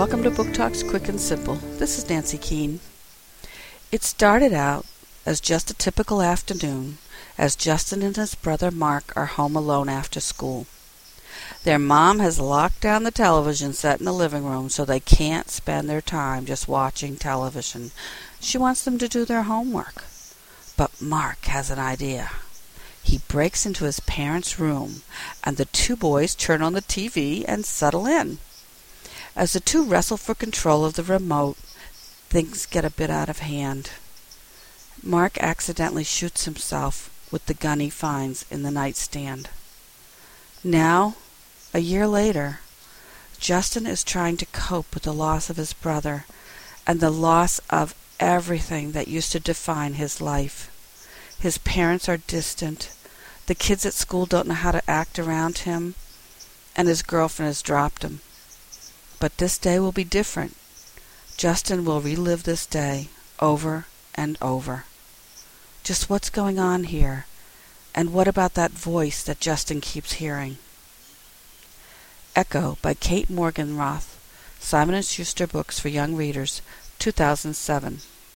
welcome to Book Talks Quick and Simple. This is Nancy Keene. It started out as just a typical afternoon as Justin and his brother Mark are home alone after school. Their mom has locked down the television set in the living room so they can't spend their time just watching television. She wants them to do their homework. But Mark has an idea. He breaks into his parents' room, and the two boys turn on the TV and settle in. As the two wrestle for control of the remote, things get a bit out of hand. Mark accidentally shoots himself with the gun he finds in the nightstand. Now, a year later, Justin is trying to cope with the loss of his brother and the loss of everything that used to define his life. His parents are distant. The kids at school don't know how to act around him, and his girlfriend has dropped him. But this day will be different. Justin will relive this day over and over. Just what's going on here? And what about that voice that Justin keeps hearing? Echo by Kate Morgenroth, Simon & Schuster Books for Young Readers, 2007.